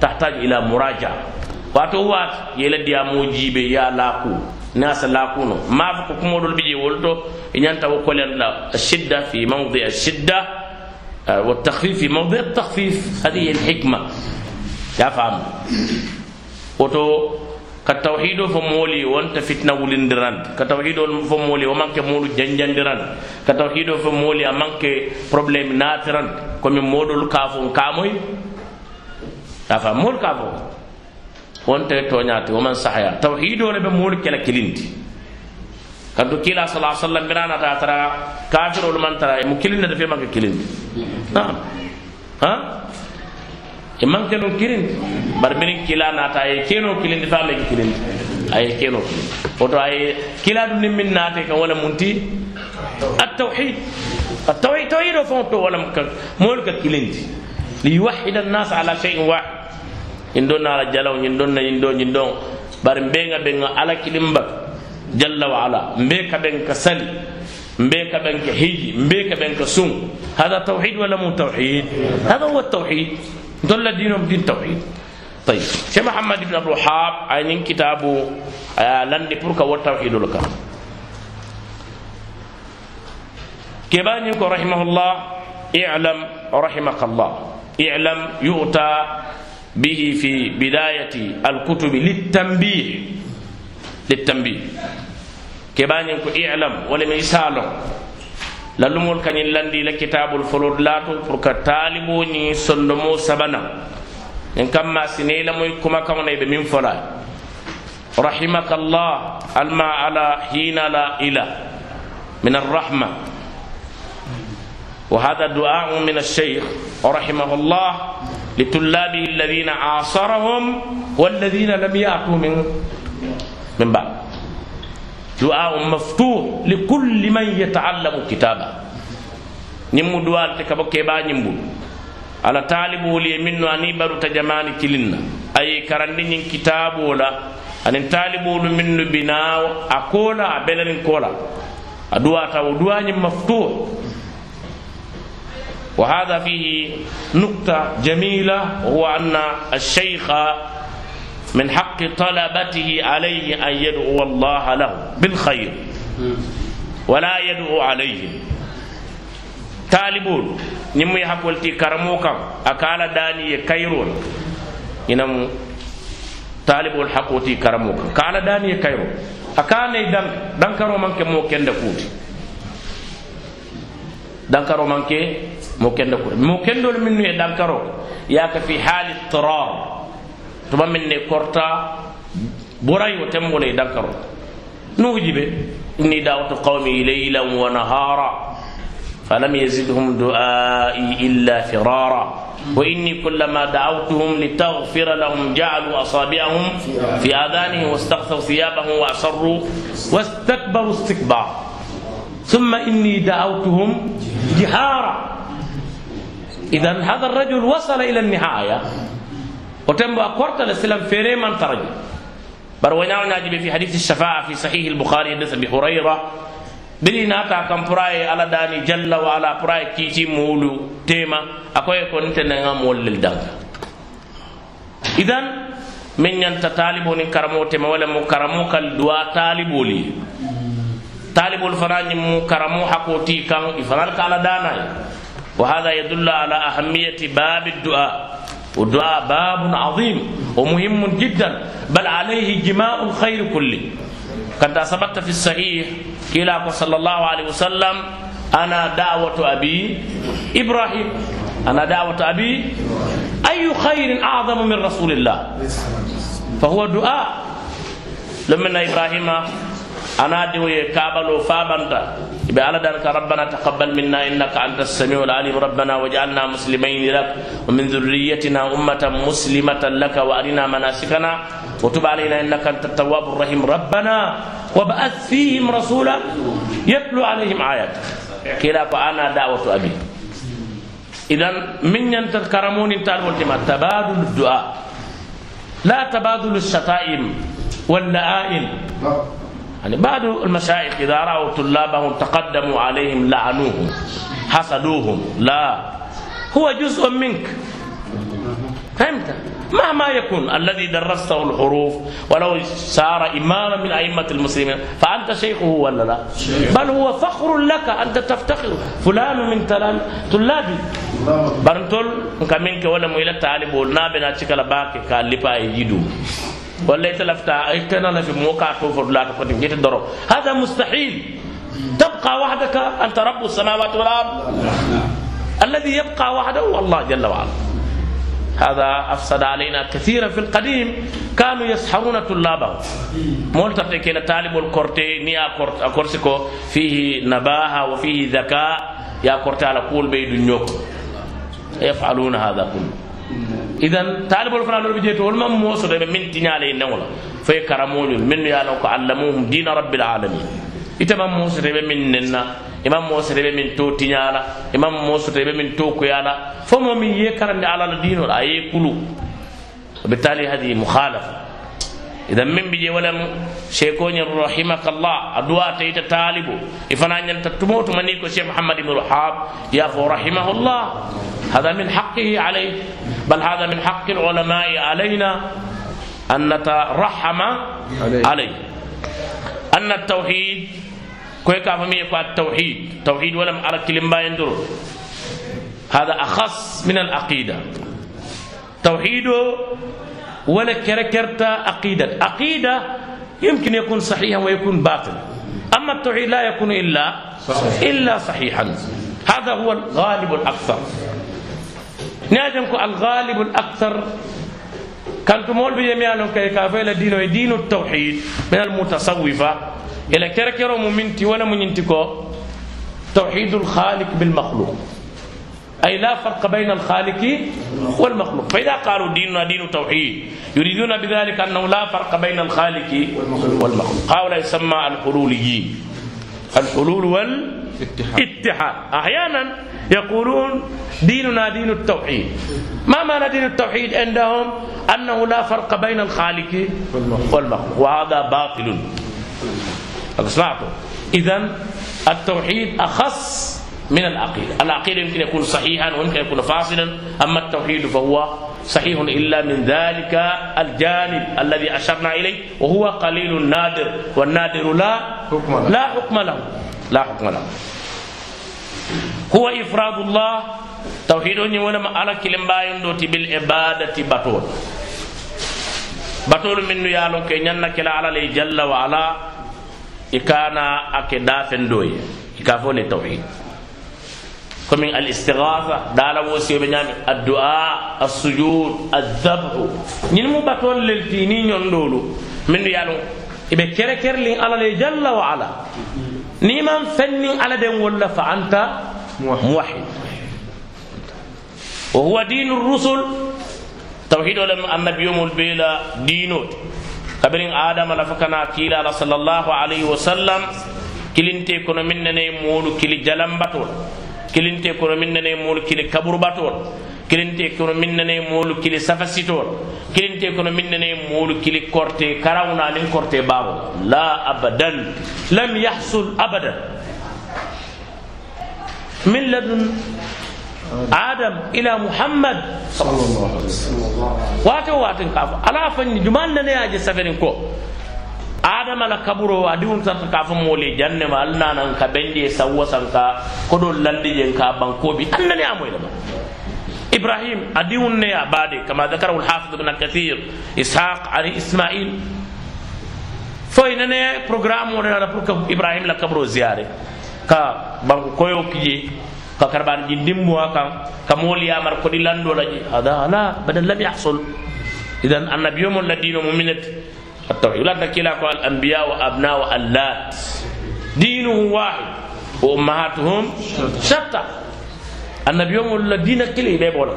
تحتاج إلى مراجعة. واتو وات يلا ديا موجيبي يا لاكو ناس لاكونو ما فكو كمودول بيجي ولتو إنيانتا وكولن لا الشدة في موضع الشدة والتخفيف في موضع التخفيف هذه الحكمة يا فهم وتو كالتوحيد فمولي وانت فتنة ولندران كالتوحيد فمولي ومانك مولو جنجندران كالتوحيد فمولي ومانك بروبليم ناتران كم مودول كافون كاموي afa mol ka fo wonte toñaati woman sahaya tawhido le be moolu kela kilinti kantu kila sala sallam birana ta tara kafirolu man tara mu kilinda defe maka kilindi naam ha e manke no kilindi bar minin kila nata ay keno kilindi fa me kilindi ay keno kilindi oto ay kila dum ni min nate kan wala munti at tawhid at tawhid tawhid fo to wala mol ka kilindi ليوحد الناس على شيء واحد ñin don na ala jalaw ñin don na ñin do ñin don bari mbe nga be nga ala kilimba jalla wa ala mbe ka ben ka sali mbe ka ben ka hiji mbe ka ben ka sun hada tawhid wala mu tawhid hada huwa التوحيد دل دينهم دين توحيد طيب شيخ محمد بن عبد الوهاب عين كتابه لندي بركه والتوحيد لك كباني رحمه الله اعلم رحمك الله اعلم يؤتى به في بداية الكتب للتنبيه. للتنبيه. كبان ينكو إعلم ولم يسالم للمول كان لندي لكتاب الفلود لاتو فرك طالبو ني سندمو سبنا. إن كما سنيلا موي كما كما من فلا. رحمك الله. الماء على حين لا اله من الرحمة. وهذا دعاء من الشيخ رحمه الله. لطلابه الذين عاصرهم والذين لم يأتوا من من بعد. دعاء مفتوح لكل من يتعلم كتابه. نمو دعاء تكبو كيبا نمو على طالب ولي منو أني برو تجماني كلنا أي كرندين كتاب ولا أن طالب منو بناو أكولا بلن كولا. تو دعاء مفتوح. وهذا فيه نقطة جميلة وهو أن الشيخ من حق طلبته عليه أن يدعو الله له بالخير. ولا يدعو عليهم طالبون نمي حقولتي كرموكا أكال داني كيرون. إنم طالب الحقوتي كرموكا كال داني كيرون. أكاني دان دانكرو منك مو كندكوتي. دانكرو منك mo kendo ko mo kendo min ne dankaro ya ka fi hali tirar to ba min ne korta buray wo tembo ne dankaro no jibe inni da'watu qawmi laylan wa nahara فلم يزدهم دعائي إلا فرارا. وإني كلما دعوتهم لتغفر لهم جعلوا أصابعهم في آذانهم واستغفروا ثيابهم وأصروا واستكبروا استكبارا. ثم إني دعوتهم جهارا. إذا هذا الرجل وصل إلى النهاية. وتم أقرت الإسلام في من ترجم بل ونعم في حديث الشفاعة في صحيح البخاري حديث أبي هريرة. بلي ناتا كم براي على داني جل وعلا براي كيتي مولو تيما. أكوي كنت نعم مول للدنك إذا من ينت طالبوني كرمو تيما ولا مو كرمو كالدواء طالبولي طالب الفراني مو كرمو حقوتي كان إفران كالا داناي. وهذا يدل على أهمية باب الدعاء. والدعاء باب عظيم ومهم جدا بل عليه جماع الخير كله. قد ثبت في الصحيح كلا صلى الله عليه وسلم أنا دعوة أبي إبراهيم. أنا دعوة أبي أي خير أعظم من رسول الله؟ فهو دعاء. لما إبراهيم أنا دعوة كابلو فابنتا يبقى على ذلك ربنا تقبل منا إنك أنت السميع العليم. ربنا واجعلنا مسلمين لك ومن ذريتنا أمة مسلمة لك وأرنا مناسكنا. وتب علينا إنك أنت التواب الرحيم. ربنا وبعث فيهم رسولا يتلو عليهم آياتك. كلا فأنا دعوة أبي. اذا من ينتكرمون تعلمون تبادل الدعاء. لا تبادل الشتائم واللآئم يعني بعض المشايخ إذا رأوا طلابهم تقدموا عليهم لعنوهم حسدوهم لا. هو جزء منك. فهمت؟ مهما يكون الذي درسته الحروف ولو صار إماما من أئمة المسلمين فأنت شيخه ولا لا؟ بل هو فخر لك أنت تفتخر. فلان من تلام طلابي. برنتول كمينك ولا ميلا تعلم ولنا بنا تشكال باكي كاللبا يجدو ولا يتلفتا ايتنا في موقع توفر لا تفتن جيت درو هذا مستحيل تبقى وحدك أنت رب السماوات والأرض الذي يبقى وحده الله جل وعلا هذا أفسد علينا كثيرا في القديم كانوا يسحرون طلابهم مولتا كنا طالب الكورتي نيا كورسيكو فيه نباهة وفيه ذكاء يا كورتي على كل بيد يفعلون هذا كله إذا طالب الفلان بيجيتو ولما موسو من تنيالي نولا في كرمون من يالوك علموهم دين رب العالمين. إتمام موسو من ننا imam mosete ɓe min to tiñala imam mosete ɓe min to kuyala fo mo min ye karande alala dinol a ye kulu وبالتالي هذه إذا من بيجي ولم شيكون رحمك الله أدواء تيت طالبه إفنا أن تتموت منيكو شيخ محمد بن الوهاب يافو رحمه الله هذا من حقه عليه بل هذا من حق العلماء علينا أن نترحم عليه, عليه. أن التوحيد كوي كافمي كو التوحيد توحيد ولم على كلمة يندر هذا أخص من العقيدة توحيد ولا كركرت عقيدة. عقيدة يمكن يكون صحيحا ويكون باطلا. أما التوحيد لا يكون إلا. إلا صحيحا. هذا هو الغالب الأكثر. نعجمكم الغالب الأكثر. كانت مول بجميع كي كافيل الدين دين التوحيد من المتصوفة. إلى كركر ممنتي ولا منتكو توحيد الخالق بالمخلوق. أي لا فرق بين الخالق والمخلوق. فإذا قالوا ديننا دين توحيد يريدون بذلك أنه لا فرق بين الخالق والمخلوق. هؤلاء يسمى الحلوليين. الحلول والاتحاد. أحيانا يقولون ديننا دين التوحيد. ما معنى دين التوحيد عندهم؟ أنه لا فرق بين الخالق والمخلوق. وهذا باطل. سمعتوا إذا التوحيد أخص من العقيدة. العقيدة يمكن يكون صحيحا ويمكن يكون فاصلا أما التوحيد فهو صحيح إلا من ذلك الجانب الذي أشرنا إليه وهو قليل نادر والنادر لا حكم لا حكم له. لا حكم له. هو إفراد الله. توحيد ولما على كلمة يندوتي بالعبادة بطول. على جل وعلا ikana ake dafen doye ika fo le tawhid komin al istighatha dala wo sibe nyami addu'a كم الاستغاثة دالا وسي بنيامي الدعاء السجود الذبح. نلمو باتون للتينين يندولو. من ريالو إبه كره كره لين على جل وعلا. نيمان فنن على دين ولا فأنت موحد. وهو دين الرسل. توحيد لم أما بيوم البيلا دينه. قبلين آدم لفكنا كيلا صلى الله عليه وسلم. كلين تيكون مننا يمون كلي جلن بطول. Kilinte kono min nene molu kili kaburbatol kilinte kono min nene molu kili safasitol kilinte kono min nene molu kili korte karawna nin korte babo la abadan lam yahsul abadan min ladun adam ila muhammad wato watin kafa ala fanni juman ne ya je safarin ko adama la kaburo adi um sarta mole janne ma alna nan ka bende sawwa sanka ko do landi jen ka banko bi annane amoy da ibrahim adi ne ya bade kama zakara al hafiz ibn kathir ishaq ali ismail foy nene programme mo na pour ibrahim la kaburo ziare ka banko koyo kije ka karban ji dimmuwa kan ka mool yamar ko di lando la ji hada ala badal lam yahsul idan annabiyo mon ladino mu'minat التوحيد. ولا كلا الأنبياء وأبناء اللات دينهم واحد. وأمهاتهم شتى. النبي يوم الذين كلي بيبولا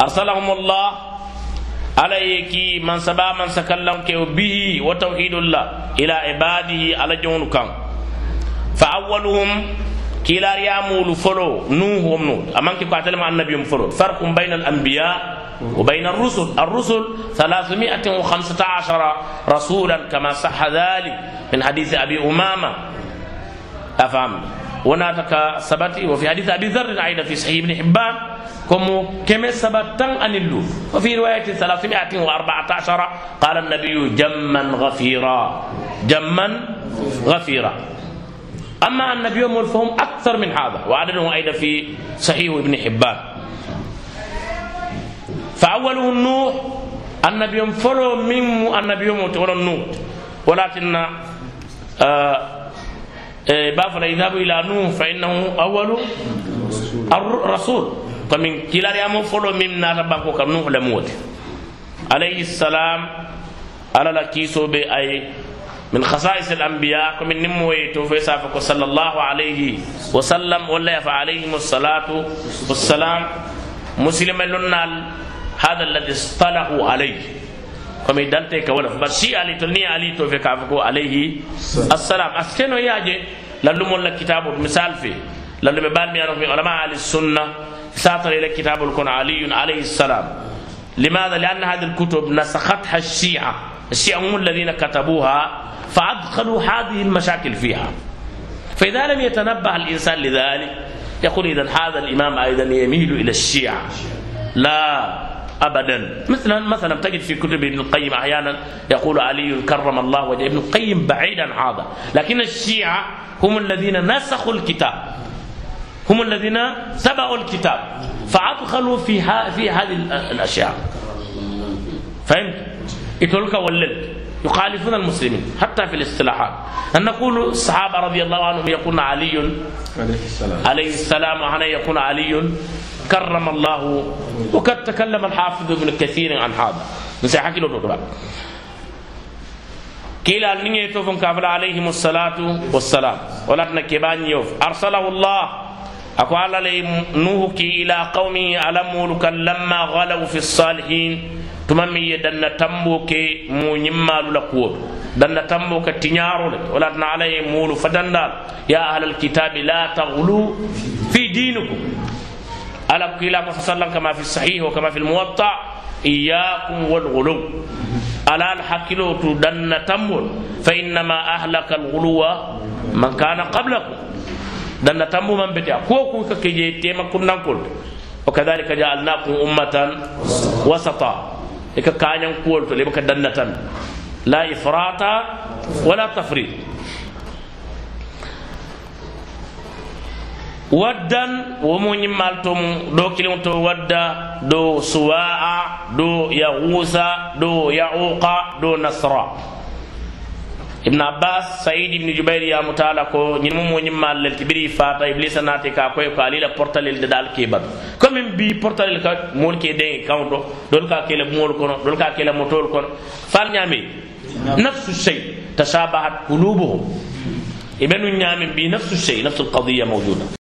أرسلهم الله عليك من سبا من سكلم به وتوحيد الله إلى عباده على جون كان. فأولهم كلا يامول فلو نوح ومنوح أمانك قاتل مع النبي فلو. فرق بين الأنبياء وبين الرسل الرسل ثلاثمائة وخمسة عشر رسولا كما صح ذلك من حديث أبي أمامة. أفهم؟ وناتك ثبت وفي حديث أبي ذر أيضا في صحيح ابن حبان كم كم سبتن أن اللو وفي رواية ثلاثمائة وأربعة عشر قال النبي جما غفيرا جما غفيرا. أما النبي فهم أكثر من هذا وعدده أيضا في صحيح ابن حبان. فأوله النوح النبي فلو من النبي ولا النوح. ولكن آه بافر يذهب إلى نوح فإنه أول الرسول كمن كلا يامو فلو من ناتا بانكو كنوح لموت. عليه السلام على لكيسو بأي من خصائص الأنبياء كمن نمو توفي سافك صلى الله عليه وسلم ولا فعليهم الصلاة والسلام. مسلم لنا هذا الذي اصطلحوا عليه. كما يدلت كولا بس شيء علي تلني علي توفي كافكو عليه. السلام. أسكنوا ياجي للم ولا كتاب مثال في للم بال في علماء على السنة. ساطر إلى كتاب الكون علي عليه السلام. لماذا؟ لأن هذه الكتب نسختها الشيعة. الشيعة هم الذين كتبوها فأدخلوا هذه المشاكل فيها. فإذا لم يتنبه الإنسان لذلك يقول إذا هذا الإمام أيضا يميل إلى الشيعة. لا. ابدا. مثلا مثلا تجد في كتب ابن القيم أحيانا يقول علي كرم الله وجهه ابن القيم بعيد عن هذا. لكن الشيعة هم الذين نسخوا الكتاب. هم الذين سبقوا الكتاب. فأدخلوا في في هذه الأشياء. فهمت؟ يترك ولد يخالفون المسلمين حتى في الاصطلاحات. أن نقول الصحابة رضي الله عنهم يقول علي. عليه السلام. عليه السلام وهنا يكون علي. كرم الله وقد تكلم الحافظ ابن كثير عن هذا. نسيحكي له دبا كيلا نيجي توفن كافر عليهم الصلاة والسلام. ولا تنكبان يوف. أرسله الله. أقول على نوح إلى قومه ألم لما غلوا في الصالحين؟ min ye danna tambo ke mo ñimmalu la kuwo danna tambo ka tiñaro le wala tana ala ye mulu fatandal ya wa kama fi almuwatta iyyakum wal ghulu ala al hakilo tu danna tambo fa innama ahlaka al ghuluwa man kana qablakum danna tambo man beta ko ko ka keje tema kunnankol وكذلك جعلناكم أمة وسطا ika kañan kuwol to lebaka danna tan la ifrata waddan womo ñimmal tom ɗo kilimo to wadda ɗo suwa'a ɗo yahusa ɗo yauqa ɗo nasra ibn abbas saïd ibni jubair yamu taala ko ñin mo ñimmal lel ti biri fata iblisa naati ka koy ko alila portalel de dal ke bat comme bi portalel ka mol ke de kawdo dol ka kele mol kono dol ka kele motol kono fal ñami nafsu shay tashabahat qulubuhum ibenu ñami bi nafsu shay nafsu alqadiyya mawjuda